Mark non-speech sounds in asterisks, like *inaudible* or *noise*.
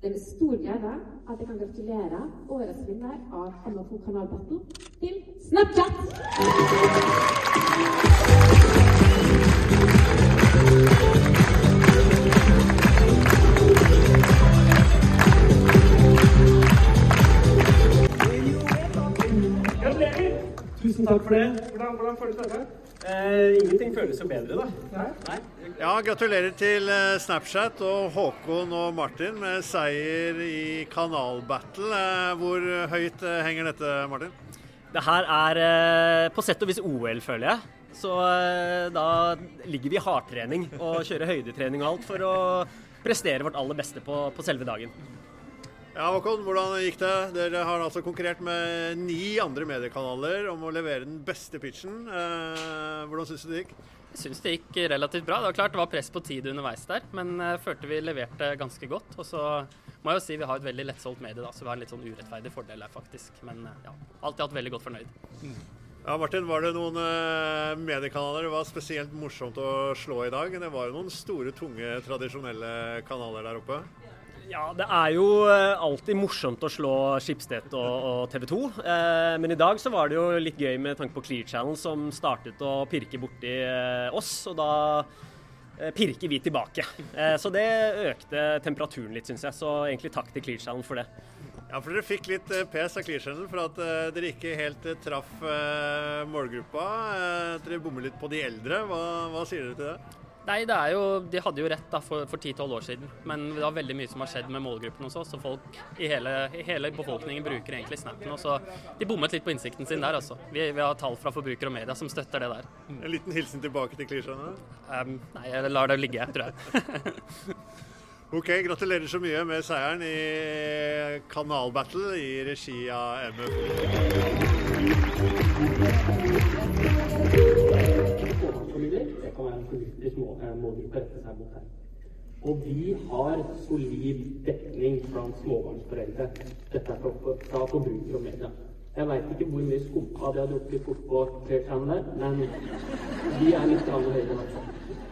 Det er med stor glede at jeg kan gratulere årets vinner av MFO Kanal til Snapchat! Tusen takk for det. Hvordan, hvordan føles dette? Eh, ingenting føles jo bedre, da. Nei? Ja, gratulerer til eh, Snapchat og Håkon og Martin med seier i kanalbattle. Eh, Hvor høyt eh, henger dette, Martin? Det her er på sett og vis OL, føler jeg. Så da ligger vi i hardtrening og kjører høydetrening og alt for å prestere vårt aller beste på, på selve dagen. Ja, Håkon, hvordan gikk det? Dere har altså konkurrert med ni andre mediekanaler om å levere den beste pitchen. Eh, hvordan syns du det gikk? Jeg syns det gikk relativt bra. Det var klart det var press på tid underveis der, men jeg følte vi leverte ganske godt. Og så må jeg jo si vi har et veldig lettsolgt medie, da, så vi har en litt sånn urettferdig fordel her, faktisk. Men ja, alltid hatt veldig godt fornøyd. Ja, Martin, Var det noen eh, mediekanaler det var spesielt morsomt å slå i dag? Det var jo noen store, tunge, tradisjonelle kanaler der oppe. Ja, det er jo eh, alltid morsomt å slå Schibsted og, og TV 2. Eh, men i dag så var det jo litt gøy med tanke på Clear Channel, som startet å pirke borti eh, oss. Og da eh, pirker vi tilbake. Så det økte temperaturen litt, syns jeg. Så egentlig takk til Clear Channel for det. Ja, for dere fikk litt pes av Clear Channel for at dere ikke helt traff målgruppa. Dere bommer litt på de eldre. Hva, hva sier dere til det? Nei, det er jo, De hadde jo rett da for, 10-12 år siden, men det var veldig mye som har skjedd med målgruppen hos oss. Og folk i hele, i hele befolkningen bruker egentlig Snap nå, så de bommet litt på innsikten sin der. altså. Vi, vi har tall fra forbruker og media som støtter det der. En liten hilsen tilbake til klisjeene? Um, nei, jeg lar det ligge, tror jeg. *laughs* Ok, gratulerer så mye med seieren i Kanalbattle i regi av MF. Småbarnsfamilier. Det kan være en små, eh, målgruppe å rette seg mot her. Og vi har solid dekning blant småbarnsforeldre. Dette er fra, fra forbruker og media. Jeg veit ikke hvor mye skumpa de har drukket bort på Clear Channel men vi er litt høyere i hvert fall.